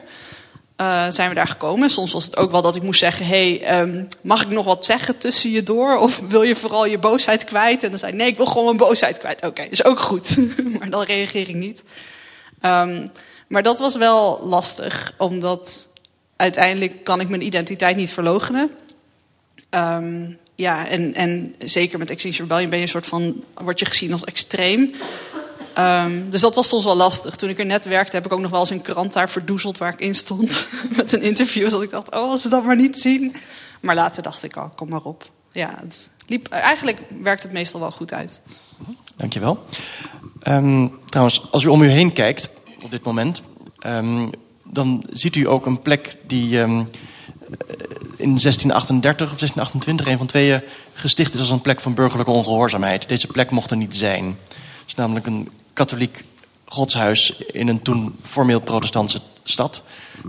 uh, zijn we daar gekomen. Soms was het ook wel dat ik moest zeggen: hey, um, mag ik nog wat zeggen tussen je door? Of wil je vooral je boosheid kwijt? En dan zei nee, ik wil gewoon mijn boosheid kwijt. Oké, okay, is ook goed. maar dan reageer ik niet. Um, maar dat was wel lastig, omdat uiteindelijk kan ik mijn identiteit niet verloochenen. Um, ja, en, en zeker met Extinction Rebellion ben je een soort van, word je gezien als extreem. Um, dus dat was soms wel lastig. Toen ik er net werkte, heb ik ook nog wel eens een krant daar verdoezeld waar ik in stond. met een interview. Dat ik dacht, oh, als ze dat maar niet zien. Maar later dacht ik, oh, kom maar op. Ja, het liep, eigenlijk werkt het meestal wel goed uit. Dankjewel. Um, trouwens, als u om u heen kijkt op dit moment, um, dan ziet u ook een plek die 1638 of 1628, een van tweeën, gesticht is als een plek van burgerlijke ongehoorzaamheid. Deze plek mocht er niet zijn. Het is namelijk een katholiek godshuis in een toen formeel protestantse stad.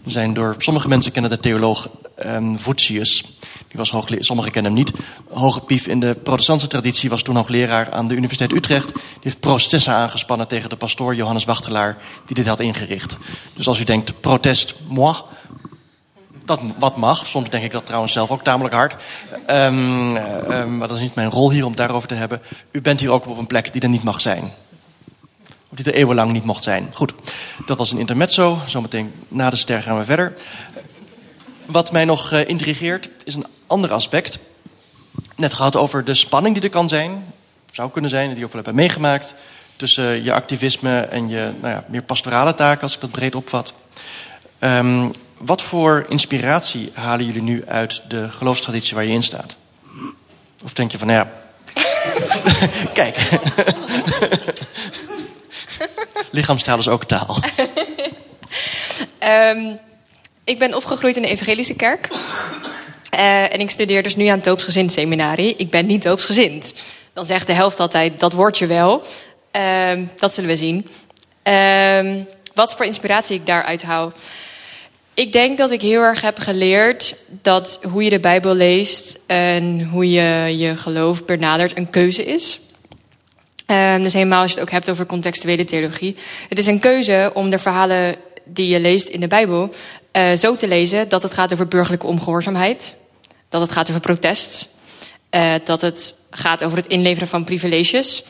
Er zijn door sommige mensen kennen de theoloog um, Voetius. Die was sommigen kennen hem niet. Hoge pief in de protestantse traditie was toen hoogleraar aan de Universiteit Utrecht. Die heeft processen aangespannen tegen de pastoor Johannes Wachtelaar, die dit had ingericht. Dus als u denkt, protest, moi, dat wat mag. Soms denk ik dat trouwens zelf ook tamelijk hard. Um, um, maar dat is niet mijn rol hier om daarover te hebben. U bent hier ook op een plek die er niet mag zijn. Of die er eeuwenlang niet mocht zijn. Goed, dat was een intermezzo. Zometeen na de ster gaan we verder. Wat mij nog uh, intrigeert is een ander aspect. Net gehad over de spanning die er kan zijn. Zou kunnen zijn, die je ook wel hebben meegemaakt. Tussen je activisme en je nou ja, meer pastorale taken, als ik dat breed opvat. Um, wat voor inspiratie halen jullie nu uit de geloofstraditie waar je in staat? Of denk je van, nou ja. Kijk. Lichaamstaal is ook taal. um, ik ben opgegroeid in de Evangelische Kerk. Uh, en ik studeer dus nu aan het doopsgezind seminarie. Ik ben niet doopsgezind. Dan zegt de helft altijd, dat word je wel. Uh, dat zullen we zien. Uh, wat voor inspiratie ik daaruit hou. Ik denk dat ik heel erg heb geleerd dat hoe je de Bijbel leest en hoe je je geloof benadert een keuze is. Um, dus helemaal als je het ook hebt over contextuele theologie. Het is een keuze om de verhalen die je leest in de Bijbel uh, zo te lezen dat het gaat over burgerlijke ongehoorzaamheid, dat het gaat over protest, uh, dat het gaat over het inleveren van privileges.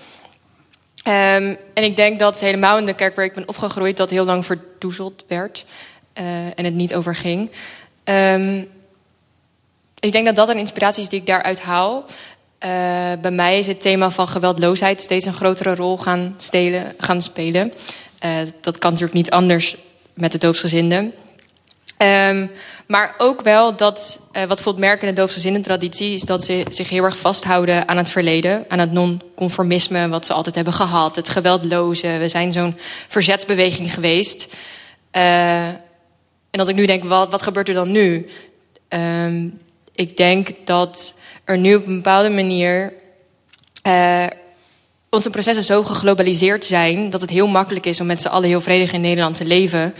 Um, en ik denk dat helemaal in de kerk waar ik ben opgegroeid dat heel lang verdoezeld werd. Uh, en het niet over ging. Um, ik denk dat dat een inspiratie is die ik daaruit haal. Uh, bij mij is het thema van geweldloosheid steeds een grotere rol gaan, stelen, gaan spelen. Uh, dat kan natuurlijk niet anders met de doopsgezinden. Um, maar ook wel dat, wat bijvoorbeeld merken in de doopsgezinnen-traditie... is dat ze zich heel erg vasthouden aan het verleden. Aan het non-conformisme wat ze altijd hebben gehad. Het geweldloze. We zijn zo'n verzetsbeweging geweest... En als ik nu denk, wat, wat gebeurt er dan nu? Um, ik denk dat er nu op een bepaalde manier uh, onze processen zo geglobaliseerd zijn dat het heel makkelijk is om met z'n allen heel vredig in Nederland te leven.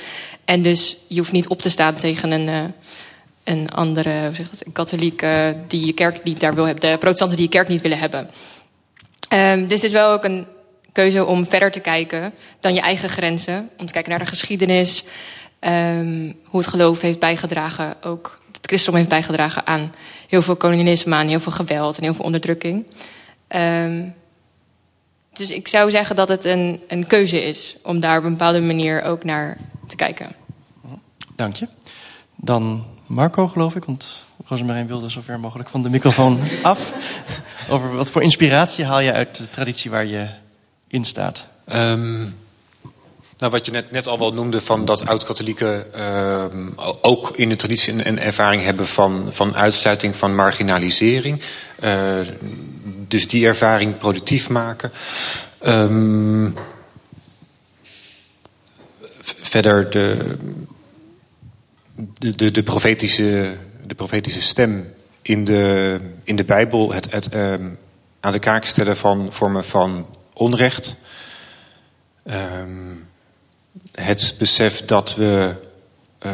En dus je hoeft niet op te staan tegen een, uh, een andere, hoe zeg dat, een katholiek die je kerk niet daar wil hebben, de protestanten die je kerk niet willen hebben. Um, dus het is wel ook een keuze om verder te kijken dan je eigen grenzen. Om te kijken naar de geschiedenis, um, hoe het geloof heeft bijgedragen, ook het christendom heeft bijgedragen aan heel veel kolonialisme, aan heel veel geweld en heel veel onderdrukking. Um, dus ik zou zeggen dat het een, een keuze is om daar op een bepaalde manier ook naar te kijken. Dank je. Dan Marco, geloof ik, want Rosemarijn wilde zo ver mogelijk van de microfoon af. Over wat voor inspiratie haal je uit de traditie waar je in staat? Um, nou, wat je net, net al wel noemde, van dat oud-katholieken um, ook in de traditie een, ervaring hebben van, van uitsluiting, van marginalisering. Uh, dus die ervaring productief maken. Um, verder de, de, de, profetische, de profetische stem in de, in de Bijbel. Het, um, aan de kaak stellen van vormen van onrecht. Um, het besef dat we uh,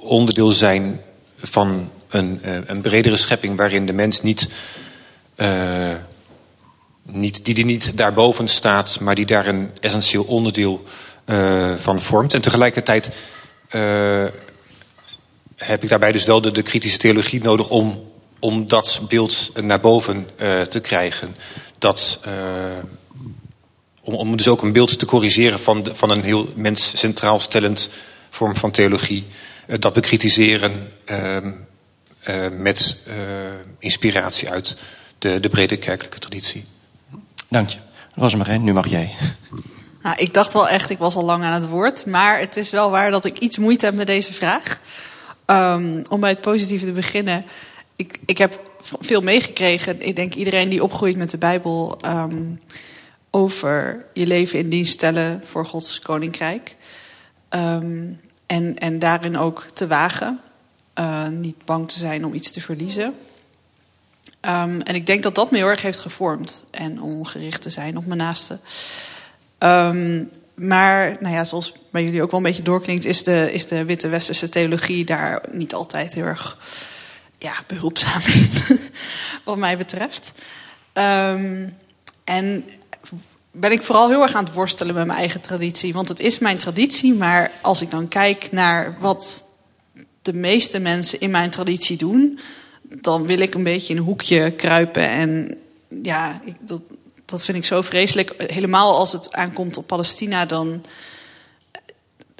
onderdeel zijn van een, uh, een bredere schepping waarin de mens niet, uh, niet, die, die niet daarboven staat, maar die daar een essentieel onderdeel van vormt. En tegelijkertijd heb ik daarbij dus wel de, de kritische theologie nodig om, om dat beeld naar boven te krijgen. Dat om, om dus ook een beeld te corrigeren van, de, van een heel mens centraal stellend vorm van theologie. Uh, dat bekritiseren uh, uh, met uh, inspiratie uit de, de brede kerkelijke traditie. Dank je. Rosemarijn, nu mag jij. Nou, ik dacht wel echt, ik was al lang aan het woord. Maar het is wel waar dat ik iets moeite heb met deze vraag. Um, om bij het positieve te beginnen. Ik, ik heb veel meegekregen. Ik denk iedereen die opgroeit met de Bijbel... Um, over je leven in dienst stellen voor Gods koninkrijk. Um, en, en daarin ook te wagen. Uh, niet bang te zijn om iets te verliezen. Um, en ik denk dat dat me heel erg heeft gevormd. En om gericht te zijn op mijn naasten. Um, maar nou ja, zoals bij jullie ook wel een beetje doorklinkt, is de, is de witte westerse theologie daar niet altijd heel erg ja, behulpzaam in, wat mij betreft. En ben ik vooral heel erg aan het worstelen met mijn eigen traditie. Want het is mijn traditie, maar als ik dan kijk naar wat de meeste mensen in mijn traditie doen, dan wil ik een beetje in een hoekje kruipen. En ja, ik, dat, dat vind ik zo vreselijk. Helemaal als het aankomt op Palestina, dan.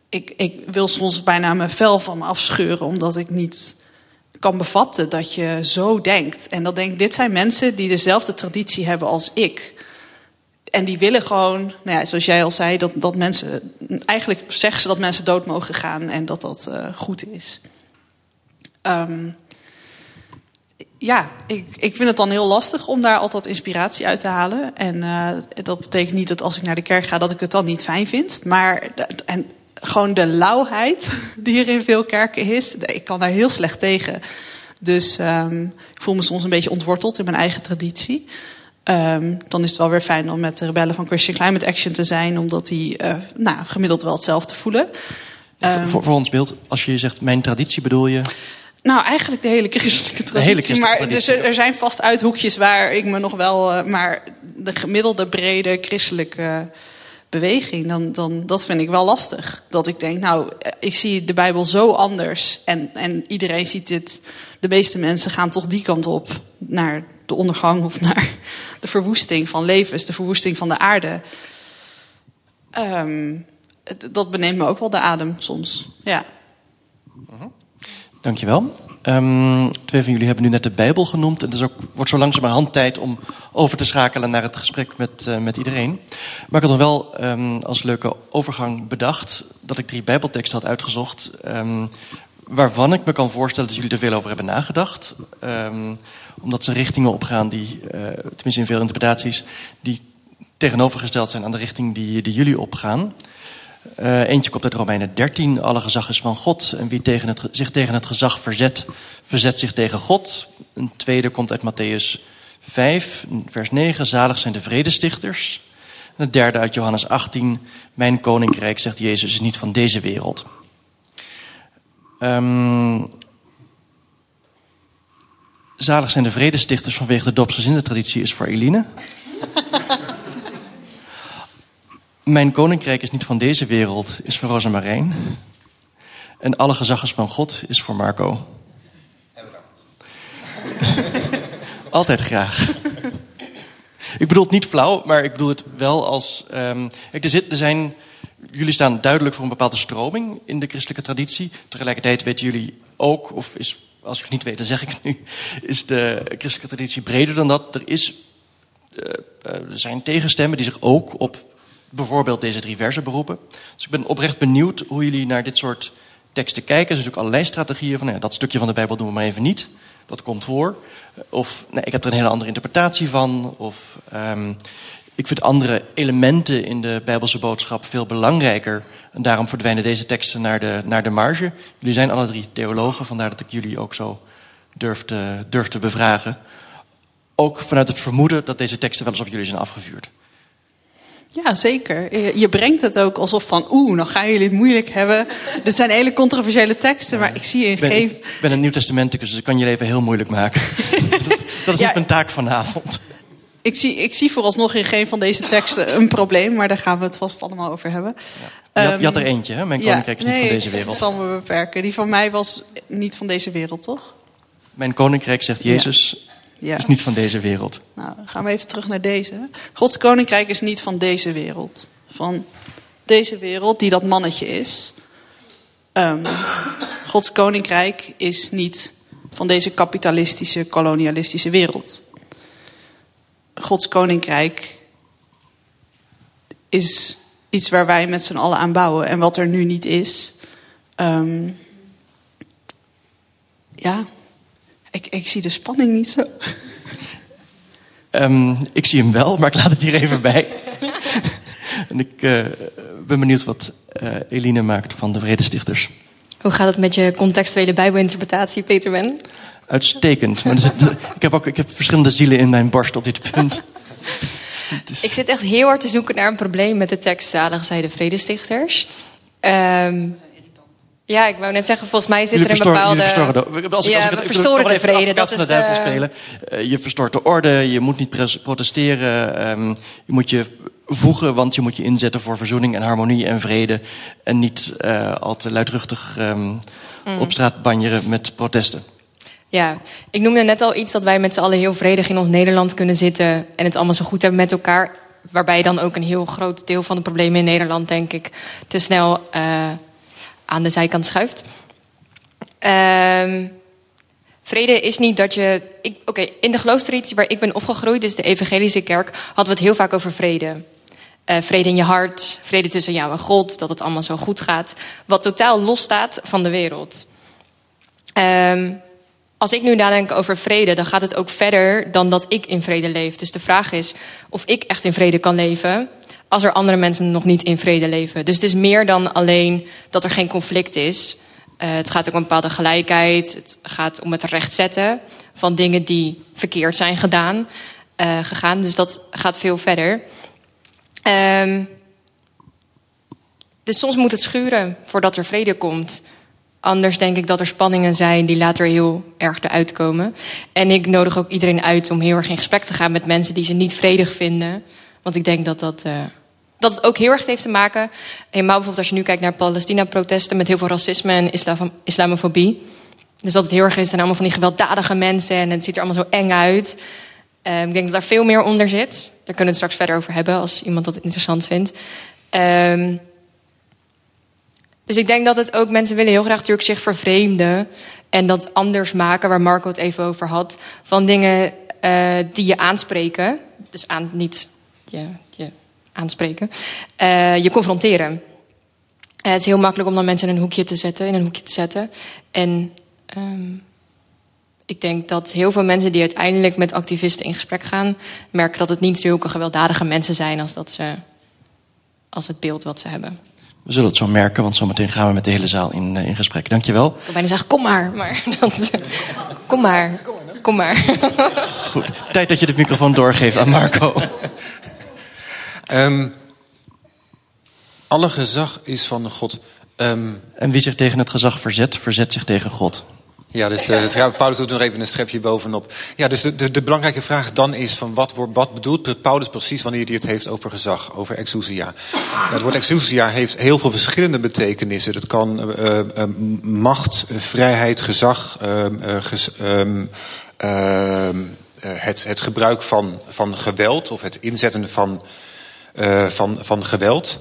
Ik, ik wil soms bijna mijn vel van me afscheuren, omdat ik niet kan bevatten dat je zo denkt. En dat denk dit zijn mensen die dezelfde traditie hebben als ik. En die willen gewoon, nou ja, zoals jij al zei, dat, dat mensen. Eigenlijk zeggen ze dat mensen dood mogen gaan en dat dat uh, goed is. Um, ja, ik, ik vind het dan heel lastig om daar altijd inspiratie uit te halen. En uh, dat betekent niet dat als ik naar de kerk ga, dat ik het dan niet fijn vind. Maar en gewoon de lauwheid die er in veel kerken is, ik kan daar heel slecht tegen. Dus um, ik voel me soms een beetje ontworteld in mijn eigen traditie. Um, dan is het wel weer fijn om met de rebellen van Christian Climate Action te zijn, omdat die uh, nou, gemiddeld wel hetzelfde voelen. Um, voor, voor, ons beeld, als je zegt mijn traditie, bedoel je? Nou, eigenlijk de hele christelijke traditie. Hele christelijke maar traditie. Dus er, zijn vast uithoekjes waar ik me nog wel. Uh, maar de gemiddelde brede christelijke beweging, dan, dan dat vind ik wel lastig. Dat ik denk, nou, ik zie de Bijbel zo anders. En, en iedereen ziet dit. De meeste mensen gaan toch die kant op naar de ondergang of naar de verwoesting van levens, de verwoesting van de aarde. Um, dat beneemt me ook wel de adem soms. Ja. Dankjewel. Um, twee van jullie hebben nu net de Bijbel genoemd. En is ook, wordt zo langzamerhand tijd om over te schakelen naar het gesprek met, uh, met iedereen. Maar ik had nog wel um, als leuke overgang bedacht dat ik drie Bijbelteksten had uitgezocht. Um, waarvan ik me kan voorstellen dat jullie er veel over hebben nagedacht. omdat ze richtingen opgaan die, uh, tenminste in veel interpretaties, die tegenovergesteld zijn aan de richting die, die jullie opgaan. Uh, eentje komt uit Romeinen 13. Alle gezag is van God. En wie tegen het, zich tegen het gezag verzet, verzet zich tegen God. Een tweede komt uit Matthäus 5, vers 9. Zalig zijn de vredestichters. En het derde uit Johannes 18. Mijn koninkrijk, zegt Jezus, is niet van deze wereld. Um, zalig zijn de vredestichters vanwege de dopsgezinde traditie is voor Eline. Mijn koninkrijk is niet van deze wereld, is voor Rosa Marijn. En alle gezag van God, is voor Marco. Altijd graag. ik bedoel het niet flauw, maar ik bedoel het wel als... Um, er, er zijn... Jullie staan duidelijk voor een bepaalde stroming in de christelijke traditie. Tegelijkertijd weten jullie ook, of is, als ik het niet weet, dan zeg ik het nu... is de christelijke traditie breder dan dat. Er, is, uh, er zijn tegenstemmen die zich ook op bijvoorbeeld deze drie versen beroepen. Dus ik ben oprecht benieuwd hoe jullie naar dit soort teksten kijken. Er zijn natuurlijk allerlei strategieën van... Nou ja, dat stukje van de Bijbel doen we maar even niet dat komt voor. Of nee, ik heb er een hele andere interpretatie van. Of um, ik vind andere elementen in de Bijbelse boodschap veel belangrijker. En daarom verdwijnen deze teksten naar de, naar de marge. Jullie zijn alle drie theologen, vandaar dat ik jullie ook zo durf durf te bevragen. Ook vanuit het vermoeden dat deze teksten wel eens op jullie zijn afgevuurd. Ja, zeker. Je brengt het ook alsof van, oeh, dan gaan jullie het moeilijk hebben. Dit zijn hele controversiële teksten, maar ik zie in geen... Ik ben een Nieuw Testamenticus, dus ik kan je leven heel moeilijk maken. dat, dat, is ja, niet mijn taak vanavond. Ik zie, ik zie vooralsnog in geen van deze teksten een probleem, maar daar gaan we het vast allemaal over hebben. Ja. Je, had, je, had, er eentje, hè? Mijn koninkrijk is niet van deze wereld. dat zal me beperken. Die van mij was niet van deze wereld, toch? Mijn koninkrijk, zegt Jezus, ja. is niet van deze wereld. Nou, dan gaan we even terug naar deze. Gods koninkrijk is niet van deze wereld. Van deze wereld die dat mannetje is. Um, Gods koninkrijk is niet van deze kapitalistische, kolonialistische wereld. Gods koninkrijk is iets waar wij met z'n allen aan bouwen. En wat er nu niet is. Um, ja, ik, ik zie de spanning niet zo. Um, ik zie hem wel, maar ik laat het hier even bij. en ik uh, ben benieuwd wat uh, Eline maakt van de Vredestichters. Hoe gaat het met je contextuele bijbelinterpretatie, Peter Ben? Uitstekend. Maar zit, ik, heb ook, ik heb verschillende zielen in mijn borst op dit punt. Dus... Ik zit echt heel hard te zoeken naar een probleem met de tekst Zalig zij de Vredestichters. Um, ja, ik wou net zeggen, volgens mij zit er een bepaalde... Verstoren de, als ja, ik, als ik verstoren de vrede. Dat is de duivel spelen. Uh, je verstoort de orde, je moet niet protesteren. Um, je moet je voegen, want je moet je inzetten voor verzoening en harmonie en vrede. En niet uh, al te luidruchtig um, mm. op straat banjeren met protesten. Ja, ik noemde net al iets dat wij met z'n allen heel vredig in ons Nederland kunnen zitten... en het allemaal zo goed hebben met elkaar. Waarbij dan ook een heel groot deel van de problemen in Nederland, denk ik... te snel... Uh, aan de zijkant schuift. Um, vrede is niet dat je. Oké, in de geloofstraditie waar ik ben opgegroeid, dus de Evangelische Kerk, hadden we het heel vaak over vrede. Uh, vrede in je hart, vrede tussen jou en God, dat het allemaal zo goed gaat. Wat totaal losstaat van de wereld. Um, als ik nu nadenk over vrede, dan gaat het ook verder dan dat ik in vrede leef. Dus de vraag is of ik echt in vrede kan leven als er andere mensen nog niet in vrede leven. Dus het is meer dan alleen dat er geen conflict is. Uh, het gaat ook om een bepaalde gelijkheid. Het gaat om het rechtzetten van dingen die verkeerd zijn gedaan, uh, gegaan. Dus dat gaat veel verder. Um, dus soms moet het schuren voordat er vrede komt. Anders denk ik dat er spanningen zijn die later heel erg eruit komen. En ik nodig ook iedereen uit om heel erg in gesprek te gaan met mensen die ze niet vredig vinden. Want ik denk dat dat uh, dat het ook heel erg heeft te maken. Helemaal bijvoorbeeld als je nu kijkt naar Palestina-protesten met heel veel racisme en islam, islamofobie. Dus dat het heel erg is, zijn allemaal van die gewelddadige mensen en het ziet er allemaal zo eng uit. Um, ik denk dat daar veel meer onder zit. Daar kunnen we het straks verder over hebben als iemand dat interessant vindt. Um, dus ik denk dat het ook mensen willen heel graag natuurlijk zich vervreemden en dat anders maken, waar Marco het even over had, van dingen uh, die je aanspreken. Dus aan niet je, je aanspreken, uh, je confronteren. Uh, het is heel makkelijk om dan mensen in een hoekje te zetten, in een hoekje te zetten. En um, ik denk dat heel veel mensen die uiteindelijk met activisten in gesprek gaan, merken dat het niet zulke gewelddadige mensen zijn als dat ze als het beeld wat ze hebben. We zullen het zo merken, want zometeen gaan we met de hele zaal in, uh, in gesprek. Dankjewel. Ik kan bijna zeggen, kom maar. maar dat, kom maar. Kom maar. Goed. Tijd dat je de microfoon doorgeeft aan Marco. Um, alle gezag is van God. Um, en wie zich tegen het gezag verzet, verzet zich tegen God. Ja, dus de, de, Paulus doet nog even een schepje bovenop. Ja, dus de, de, de belangrijke vraag dan is: van wat, wordt, wat bedoelt Paulus precies wanneer hij het heeft over gezag, over exousia? het woord exousia heeft heel veel verschillende betekenissen. Dat kan uh, uh, macht, vrijheid, gezag, ges, het, het gebruik van, van geweld of het inzetten van, uh, van, van geweld.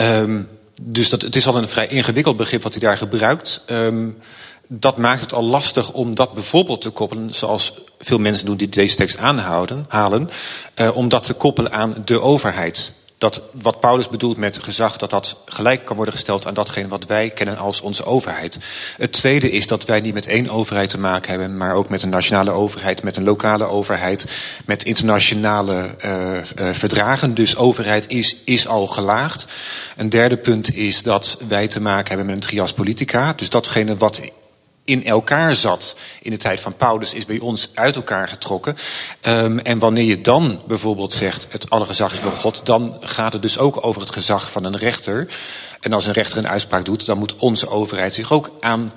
Um, dus dat, het is al een vrij ingewikkeld begrip wat hij daar gebruikt. Um, dat maakt het al lastig om dat bijvoorbeeld te koppelen, zoals veel mensen doen die deze tekst aanhouden, halen, uh, om dat te koppelen aan de overheid dat wat Paulus bedoelt met gezag, dat dat gelijk kan worden gesteld aan datgene wat wij kennen als onze overheid. Het tweede is dat wij niet met één overheid te maken hebben, maar ook met een nationale overheid, met een lokale overheid, met internationale uh, uh, verdragen. Dus overheid is, is al gelaagd. Een derde punt is dat wij te maken hebben met een trias politica. Dus datgene wat in elkaar zat in de tijd van Paulus, is bij ons uit elkaar getrokken. Um, en wanneer je dan bijvoorbeeld zegt, het alle gezag is van God, dan gaat het dus ook over het gezag van een rechter. En als een rechter een uitspraak doet, dan moet onze overheid zich ook aan,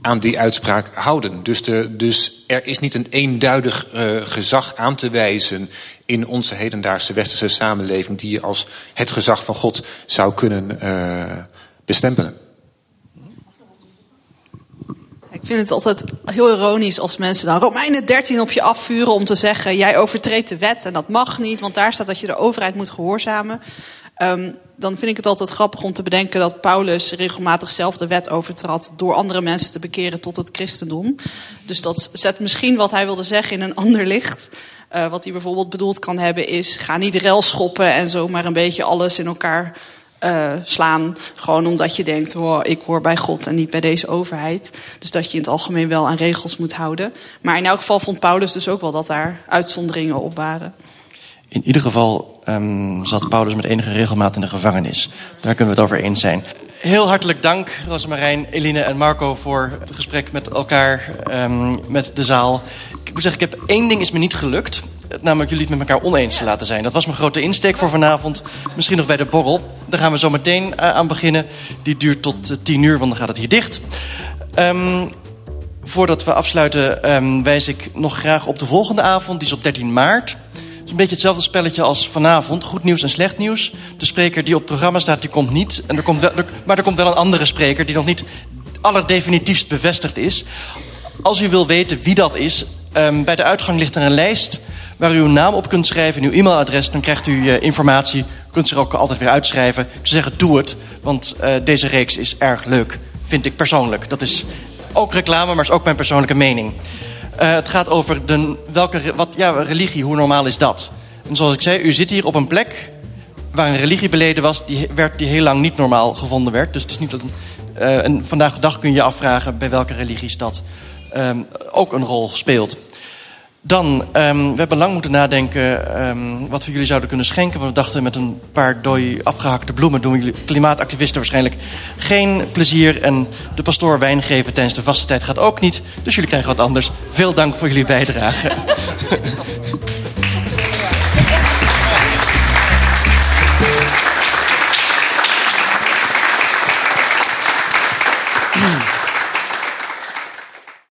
aan die uitspraak houden. Dus, de, dus er is niet een eenduidig uh, gezag aan te wijzen in onze hedendaagse westerse samenleving, die je als het gezag van God zou kunnen uh, bestempelen. Ik vind het altijd heel ironisch als mensen dan Romeinen 13 op je afvuren om te zeggen: jij overtreedt de wet en dat mag niet, want daar staat dat je de overheid moet gehoorzamen. Um, dan vind ik het altijd grappig om te bedenken dat Paulus regelmatig zelf de wet overtrad door andere mensen te bekeren tot het christendom. Dus dat zet misschien wat hij wilde zeggen in een ander licht. Uh, wat hij bijvoorbeeld bedoeld kan hebben is: ga niet rel schoppen en zomaar een beetje alles in elkaar uh, slaan. Gewoon omdat je denkt, oh, ik hoor bij God en niet bij deze overheid. Dus dat je in het algemeen wel aan regels moet houden. Maar in elk geval vond Paulus dus ook wel dat daar uitzonderingen op waren. In ieder geval um, zat Paulus met enige regelmaat in de gevangenis. Daar kunnen we het over eens zijn. Heel hartelijk dank, Rosemarijn, Eline en Marco, voor het gesprek met elkaar, um, met de zaal. Ik moet zeggen, ik heb één ding is me niet gelukt namelijk jullie het met elkaar oneens te laten zijn. Dat was mijn grote insteek voor vanavond. Misschien nog bij de borrel. Daar gaan we zo meteen uh, aan beginnen. Die duurt tot uh, tien uur, want dan gaat het hier dicht. Um, voordat we afsluiten um, wijs ik nog graag op de volgende avond. Die is op 13 maart. Het is een beetje hetzelfde spelletje als vanavond. Goed nieuws en slecht nieuws. De spreker die op het programma staat, die komt niet. En er komt wel, maar er komt wel een andere spreker die nog niet allerdefinitiefst bevestigd is. Als u wil weten wie dat is, um, bij de uitgang ligt er een lijst waar u uw naam op kunt schrijven en uw e-mailadres. Dan krijgt u uh, informatie. Kunt zich ook altijd weer uitschrijven. Ik zou zeggen, doe het. Want uh, deze reeks is erg leuk. Vind ik persoonlijk. Dat is ook reclame, maar is ook mijn persoonlijke mening. Uh, het gaat over de, welke, wat, ja, religie, hoe normaal is dat? En zoals ik zei, u zit hier op een plek waar een religie beleden was... die, werd, die heel lang niet normaal gevonden werd. Dus het is niet dat een, en vandaag de dag kun je afvragen... bij welke religies dat um, ook een rol speelt. Dan, um, we hebben lang moeten nadenken um, wat we jullie zouden kunnen schenken. Want we dachten met een paar dooi afgehakte bloemen doen jullie klimaatactivisten waarschijnlijk geen plezier. En de pastoor wijn geven tijdens de vaste tijd gaat ook niet. Dus jullie krijgen wat anders. Veel dank voor jullie bijdrage.